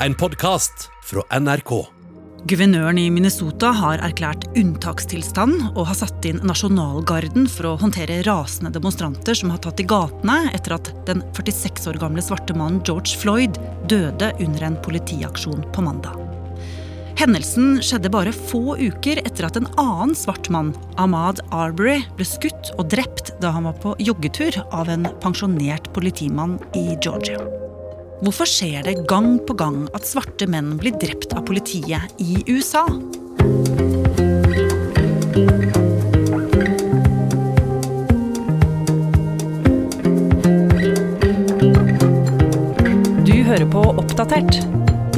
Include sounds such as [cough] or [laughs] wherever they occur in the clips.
en podkast fra NRK. Guvernøren i Minnesota har erklært unntakstilstand og har satt inn nasjonalgarden for å håndtere rasende demonstranter som har tatt i gatene etter at den 46 år gamle svarte mannen George Floyd døde under en politiaksjon på mandag. Hendelsen skjedde bare få uker etter at en annen svart mann, Ahmad Arbery, ble skutt og drept da han var på joggetur av en pensjonert politimann i Georgia. Hvorfor skjer det gang på gang at svarte menn blir drept av politiet i USA? Du hører på Oppdatert.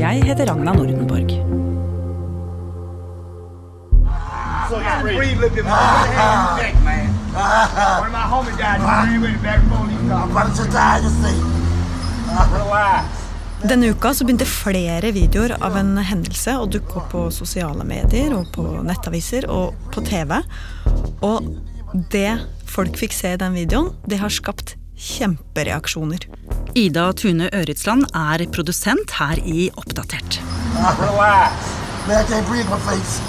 Jeg heter Ragna Nordenborg. So you free Denne uka så begynte flere videoer av en hendelse å dukke opp på sosiale medier og på nettaviser og på TV. Og det folk fikk se i den videoen, det har skapt kjempereaksjoner. Ida Tune Øritsland er produsent her i Oppdatert. Relax. Man, I can't breathe my face.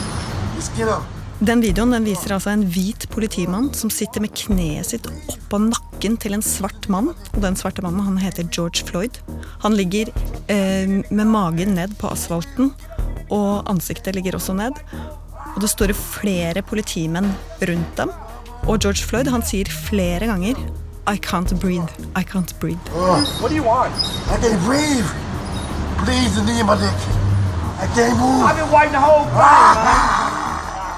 Just get up. Den videoen den viser altså en hvit politimann som sitter med kneet sitt oppå nakken til en svart mann. Og den svarte mannen han heter George Floyd. Han ligger eh, med magen ned på asfalten, og ansiktet ligger også ned. Og det står flere politimenn rundt dem. Og George Floyd han sier flere ganger I can't breathe. I can't breathe. What do you want? I can't breathe. Please, the knee in my neck. I can't move. I've been waiting the whole time, man.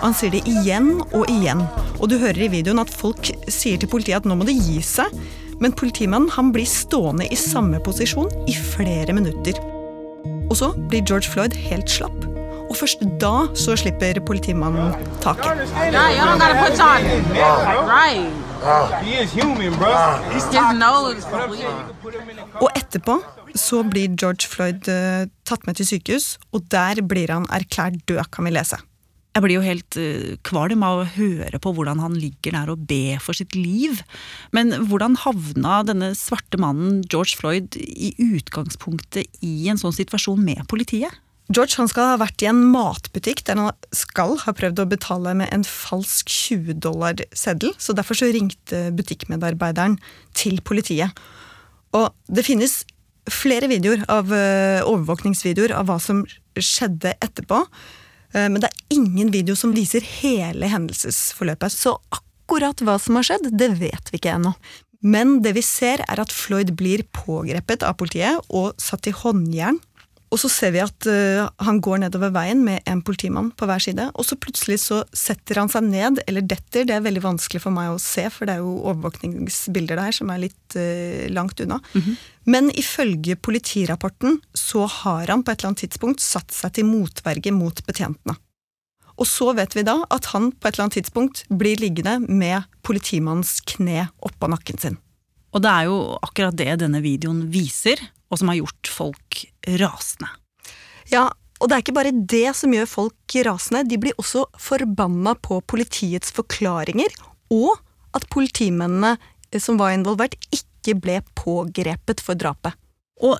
Og han sier det igjen og igjen. Og du hører i videoen at folk sier til politiet at nå må det gi seg. Men politimannen han blir stående i samme posisjon i flere minutter. Og så blir George Floyd helt slapp. Og først da så slipper politimannen taket. Og etterpå så blir George Floyd eh, tatt med til sykehus, og der blir han erklært død, kan vi lese. Jeg blir jo helt uh, kvalm av å høre på hvordan han ligger der og ber for sitt liv. Men hvordan havna denne svarte mannen George Floyd i utgangspunktet i en sånn situasjon med politiet? George han skal ha vært i en matbutikk der han skal ha prøvd å betale med en falsk 20-dollar-seddel, så derfor så ringte butikkmedarbeideren til politiet. Og det finnes flere videoer av eh, overvåkningsvideoer av hva som skjedde etterpå. Eh, Men det er ingen video som viser hele hendelsesforløpet. Så akkurat hva som har skjedd, det vet vi ikke ennå. Men det vi ser, er at Floyd blir pågrepet av politiet og satt i håndjern. Og så ser vi at uh, han går nedover veien med en politimann på hver side. Og så plutselig så setter han seg ned, eller detter. Det er veldig vanskelig for meg å se, for det er jo overvåkningsbilder der som er litt uh, langt unna. Men ifølge politirapporten så har han på et eller annet tidspunkt satt seg til motverge mot betjentene. Og så vet vi da at han på et eller annet tidspunkt blir liggende med politimannens kne oppå nakken sin. Og det er jo akkurat det denne videoen viser, og som har gjort folk rasende. Ja, og det er ikke bare det som gjør folk rasende, de blir også forbanna på politiets forklaringer, og at politimennene som var involvert, ikke ble pågrepet for drapet. Og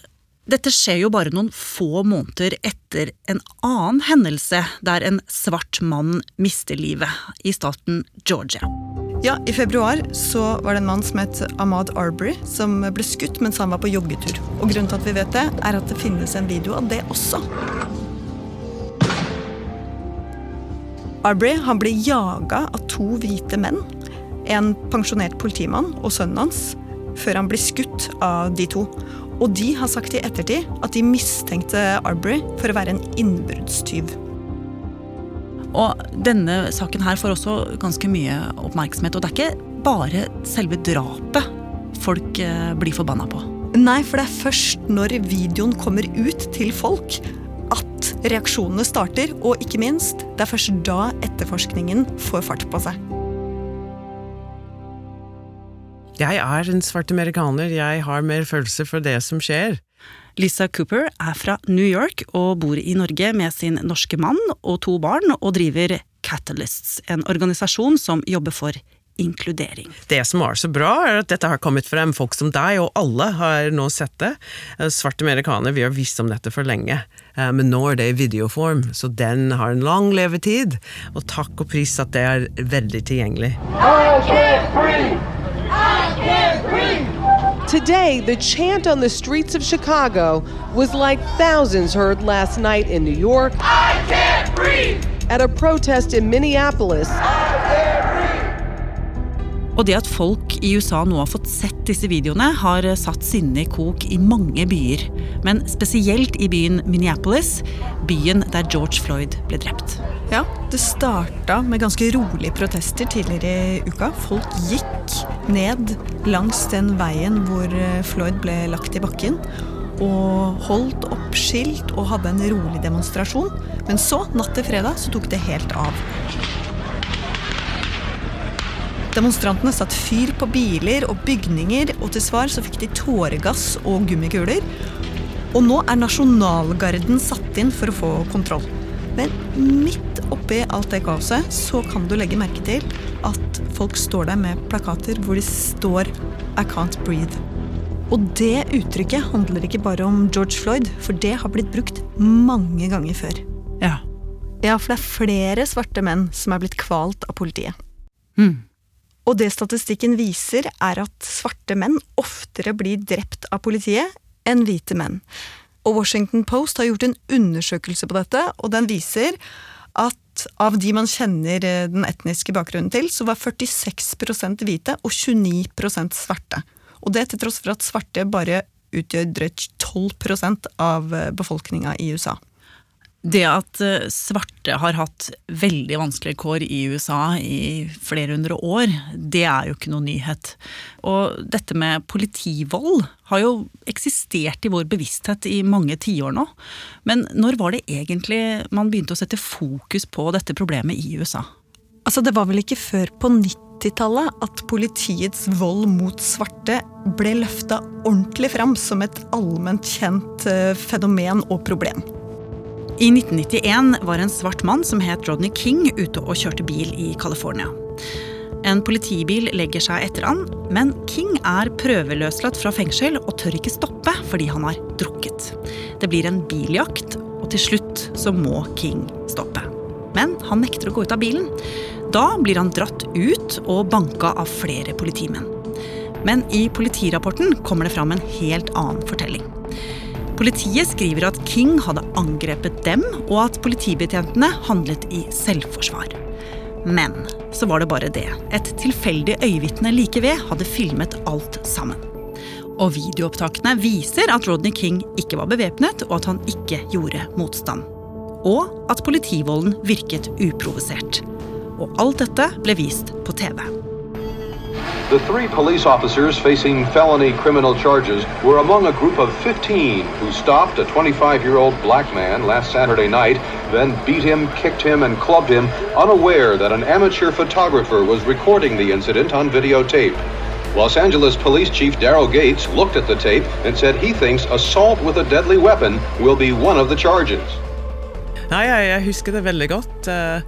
dette skjer jo bare noen få måneder etter en annen hendelse der en svart mann mister livet i staten Georgia. Ja, I februar så var det en mann som het Ahmad Arbery, som ble skutt mens han var på joggetur. Og Grunnen til at vi vet det, er at det finnes en video av det også. Arbery han ble jaga av to hvite menn, en pensjonert politimann og sønnen hans, før han ble skutt av de to. Og de har sagt i ettertid at de mistenkte Arbery for å være en innbruddstyv. Og denne saken her får også ganske mye oppmerksomhet. Og det er ikke bare selve drapet folk eh, blir forbanna på. Nei, for det er først når videoen kommer ut til folk at reaksjonene starter. Og ikke minst, det er først da etterforskningen får fart på seg. Jeg er en svart amerikaner, jeg har mer følelse for det som skjer. Lisa Cooper er fra New York og bor i Norge med sin norske mann og to barn, og driver Catalysts, en organisasjon som jobber for inkludering. Det som var så bra, er at dette har kommet frem. Folk som deg og alle har nå sett det. Eh, Svarte amerikanere, vi har visst om dette for lenge. Eh, Men nå er det i videoform, så den har en lang levetid. Og takk og pris at det er veldig tilgjengelig. Today, the chant on the streets of Chicago was like thousands heard last night in New York. I can't breathe! At a protest in Minneapolis. Og det at folk i USA nå har fått sett disse videoene, har satt sinnet i kok i mange byer. Men spesielt i byen Minneapolis, byen der George Floyd ble drept. Ja, det starta med ganske rolige protester tidligere i uka. Folk gikk ned langs den veien hvor eh, Floyd ble lagt i bakken. Og holdt opp skilt og hadde en rolig demonstrasjon. Men så, natt til fredag, så tok det helt av. Demonstrantene satte fyr på biler og bygninger, og til svar så fikk de tåregass og gummikuler. Og nå er Nasjonalgarden satt inn for å få kontroll. Men midt oppi alt det kaoset så kan du legge merke til at folk står der med plakater hvor de står I can't breathe. Og det uttrykket handler ikke bare om George Floyd, for det har blitt brukt mange ganger før. Ja. Ja, for det er flere svarte menn som er blitt kvalt av politiet. Mm. Og det statistikken viser, er at svarte menn oftere blir drept av politiet enn hvite menn. Og Washington Post har gjort en undersøkelse på dette, og den viser at av de man kjenner eh, den etniske bakgrunnen til, så var 46% hvite og 29% svarte. Og det til tross for at svarte bare utgjør drøyt 12% av befolkninga i USA. Det at eh, svarte har hatt veldig vanskelige kår i USA i flere hundre år, det er jo ikke noe nyhet. Og dette med politivold har jo eksistert i vår bevissthet i mange tiår nå. Men når var det egentlig man begynte å sette fokus på dette problemet i USA? Altså, det var vel ikke før på 90-tallet at politiets vold mot svarte ble løfta ordentlig fram som et allment kjent eh, fenomen og problem. I 1991 var en svart mann som het Rodney King ute og kjørte bil i California. En politibil legger seg etter han, men King er prøveløslatt fra fengsel og tør ikke stoppe fordi han har drukket. Det blir en biljakt, og til slutt så må King stoppe. Men han nekter å gå ut av bilen. Da blir han dratt ut og banka av flere politimenn. Men i politirapporten kommer det fram en helt annen fortelling. Politiet skriver at King hadde angrepet dem, og at politibetjentene handlet i selvforsvar. Men så var det bare det. Et tilfeldig øyevitne like ved hadde filmet alt sammen. Og videoopptakene viser at Rodney King ikke var bevæpnet, og at han ikke gjorde motstand. Og at politivolden virket uprovosert. Og alt dette ble vist på TV. The three police officers facing felony criminal charges were among a group of 15 who stopped a 25 year old black man last Saturday night, then beat him, kicked him, and clubbed him, unaware that an amateur photographer was recording the incident on videotape. Los Angeles Police Chief Daryl Gates looked at the tape and said he thinks assault with a deadly weapon will be one of the charges. Nei, jeg, husker det veldig godt. Eh,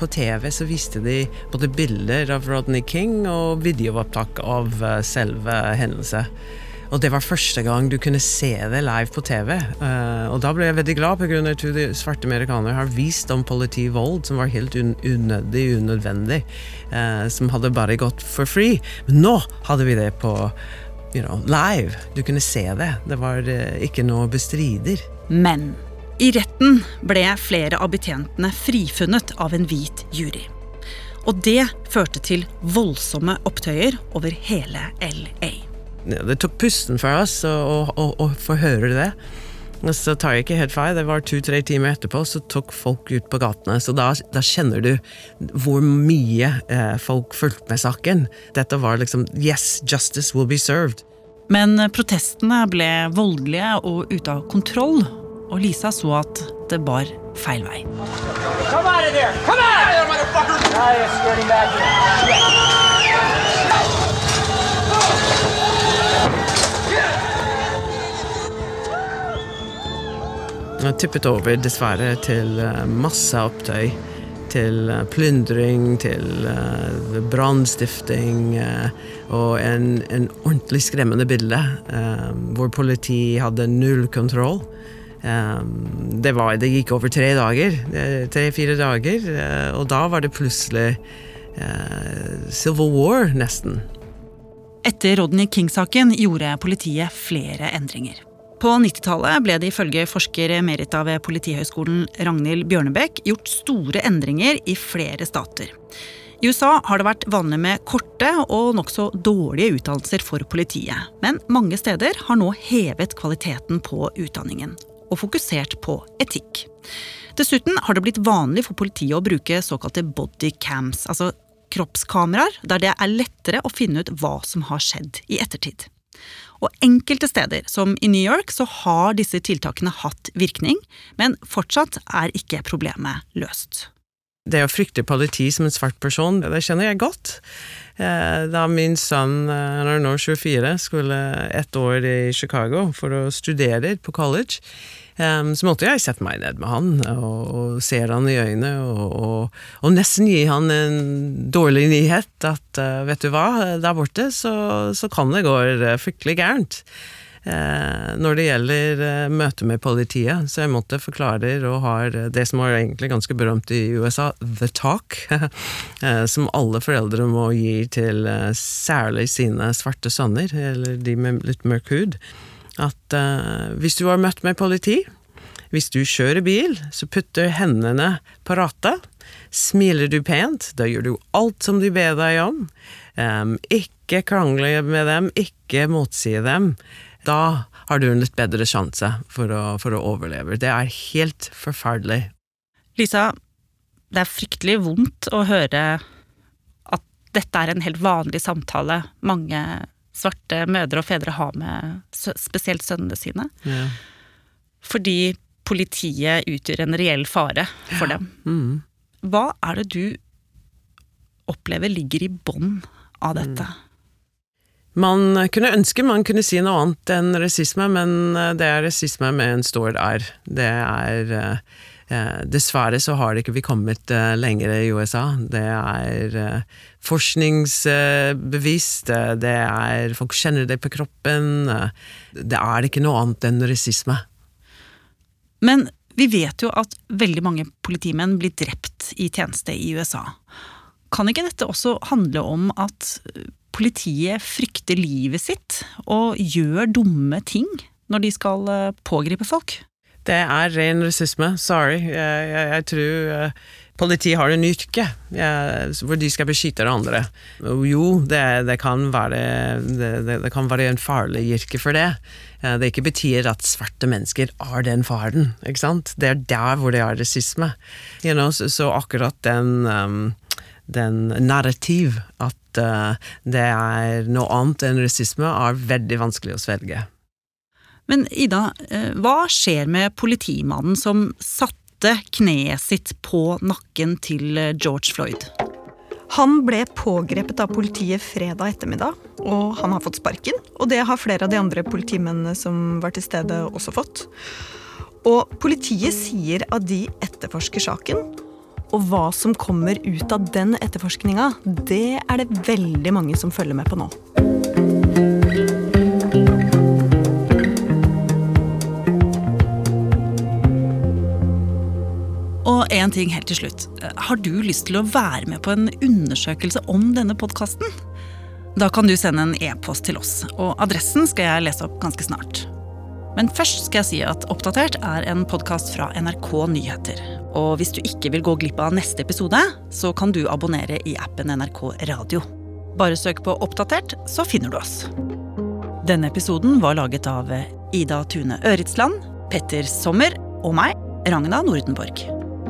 På TV så viste de både bilder av Rodney King og videoopptak av eh, selve hendelsen. Og det var første gang du kunne se det live på TV. Eh, og da ble jeg veldig glad, pga. at de svarte amerikanere har vist om politivold som var helt un unødig, unødvendig. eh, som hadde bare gått for free. Men nå hadde vi det på you know, live. Du kunne se det. Det var ikke noe bestrider. Men i retten ble flere av betjentene frifunnet av en hvit jury. Og det førte til voldsomme opptøyer over hele LA. Det tok pusten for oss å, få høre det. Så tar jeg ikke helt feil, det var to-tre timer etterpå, så tok folk ut på gatene. Så da, da kjenner du hvor mye eh, folk fulgte med saken. Dette var liksom Yes, justice will be served. Men protestene ble voldelige og ute av kontroll, og Lisa så at det bar feil vei. Jeg tippet over, dessverre, til eh, masse opptøy. til eh, plyndring, til uh, brannstifting og en, en, ordentlig skremmende bilde hvor politiet hadde null kontroll. Det, var, det, gikk over tre dager, tre-fire dager, og da var det plutselig Civil War, nesten. Etter Rodney King-saken gjorde politiet flere endringer. På 90-tallet ble det ifølge forsker Merita ved Politihøgskolen Ragnhild Bjørnebekk gjort store endringer i flere stater. I USA har det vært vanlig med korte og nokså dårlige utdannelser for politiet. Men mange steder har nå hevet kvaliteten på utdanningen og fokusert på etikk. Dessuten har det blitt vanlig for politiet å bruke såkalte bodycams, altså kroppskameraer, der det er lettere å finne ut hva som har skjedd i ettertid. Og enkelte steder, som i New York, så har disse tiltakene hatt virkning, men fortsatt er ikke problemet løst. Det å frykte politi som en svart person, det kjenner jeg godt. Eh, da min sønn, eh, han er nå 24, skulle ett år i Chicago for å studere på college, Um, så måtte jeg sette meg ned med han og, og se han i øynene og, og, og, nesten gi han en dårlig nyhet at uh, vet du hva, der borte så, så kan det gå uh, fryktelig gærent. Uh, når det gjelder uh, møte med politiet, så jeg måtte forklare og har det som var egentlig ganske berømt i USA, the talk, [laughs] som alle foreldre må gi til særlig sine svarte sønner, eller de med litt mørk hud at uh, hvis du har møtt med politi, hvis du kjører bil, så putter hendene på rattet. Smiler du pent, da gjør du alt som de ber deg om. Um, ikke krangle med dem, ikke motsi dem. Da har du en litt bedre sjanse for å, for å overleve. Det er helt forferdelig. Lisa, det er fryktelig vondt å høre at dette er en helt vanlig samtale mange svarte mødre og fedre har med spesielt sønnene sine. Ja. Fordi politiet utgjør en reell fare for ja. dem. Mm. Hva er det du opplever ligger i bånn av dette? Mm. Man kunne ønske man kunne si noe annet enn rasisme, men eh, det er rasisme med en stor R. Det er eh, dessverre så har ikke vi kommet eh, lenger i USA. Det er eh, forskningsbevisst, det er Folk kjenner det på kroppen. Det er ikke noe annet enn rasisme. Men vi vet jo at veldig mange politimenn blir drept i tjeneste i USA. Kan ikke dette også handle om at politiet frykter livet sitt og gjør dumme ting når de skal pågripe folk? Det er ren rasisme. Sorry. Jeg, jeg, jeg tror uh, politiet har en yrke hvor de skal beskytte andre. Jo, det, det, kan være, det, det, kan være en farlig yrke for det. Uh, det ikke betyr at svarte mennesker har den faren. ikke sant? Det er der hvor det er rasisme. You know, så, så, akkurat den um, den narrativ at uh, det er noe annet enn rasisme, er veldig vanskelig å svelge. Men Ida, eh, hva skjer med politimannen som satte kneet sitt på nakken til eh, George Floyd? Han ble pågrepet av politiet fredag ettermiddag, og han har fått sparken. Og det har flere av de andre politimennene som var til stede, også fått. Og politiet sier at de etterforsker saken. Og hva som kommer ut av den etterforskninga, det er det veldig mange som følger med på nå. En ting helt til slutt. Har du lyst til å være med på en undersøkelse om denne podkasten? Da kan du sende en e-post til oss, og adressen skal jeg lese opp ganske snart. Men først skal jeg si at Oppdatert er en podkast fra NRK Nyheter. Og hvis du ikke vil gå glipp av neste episode, så kan du abonnere i appen NRK Radio. Bare søk på Oppdatert, så finner du oss. Denne episoden var laget av Ida Tune Øritsland, Petter Sommer og meg, Ragna Nordenborg.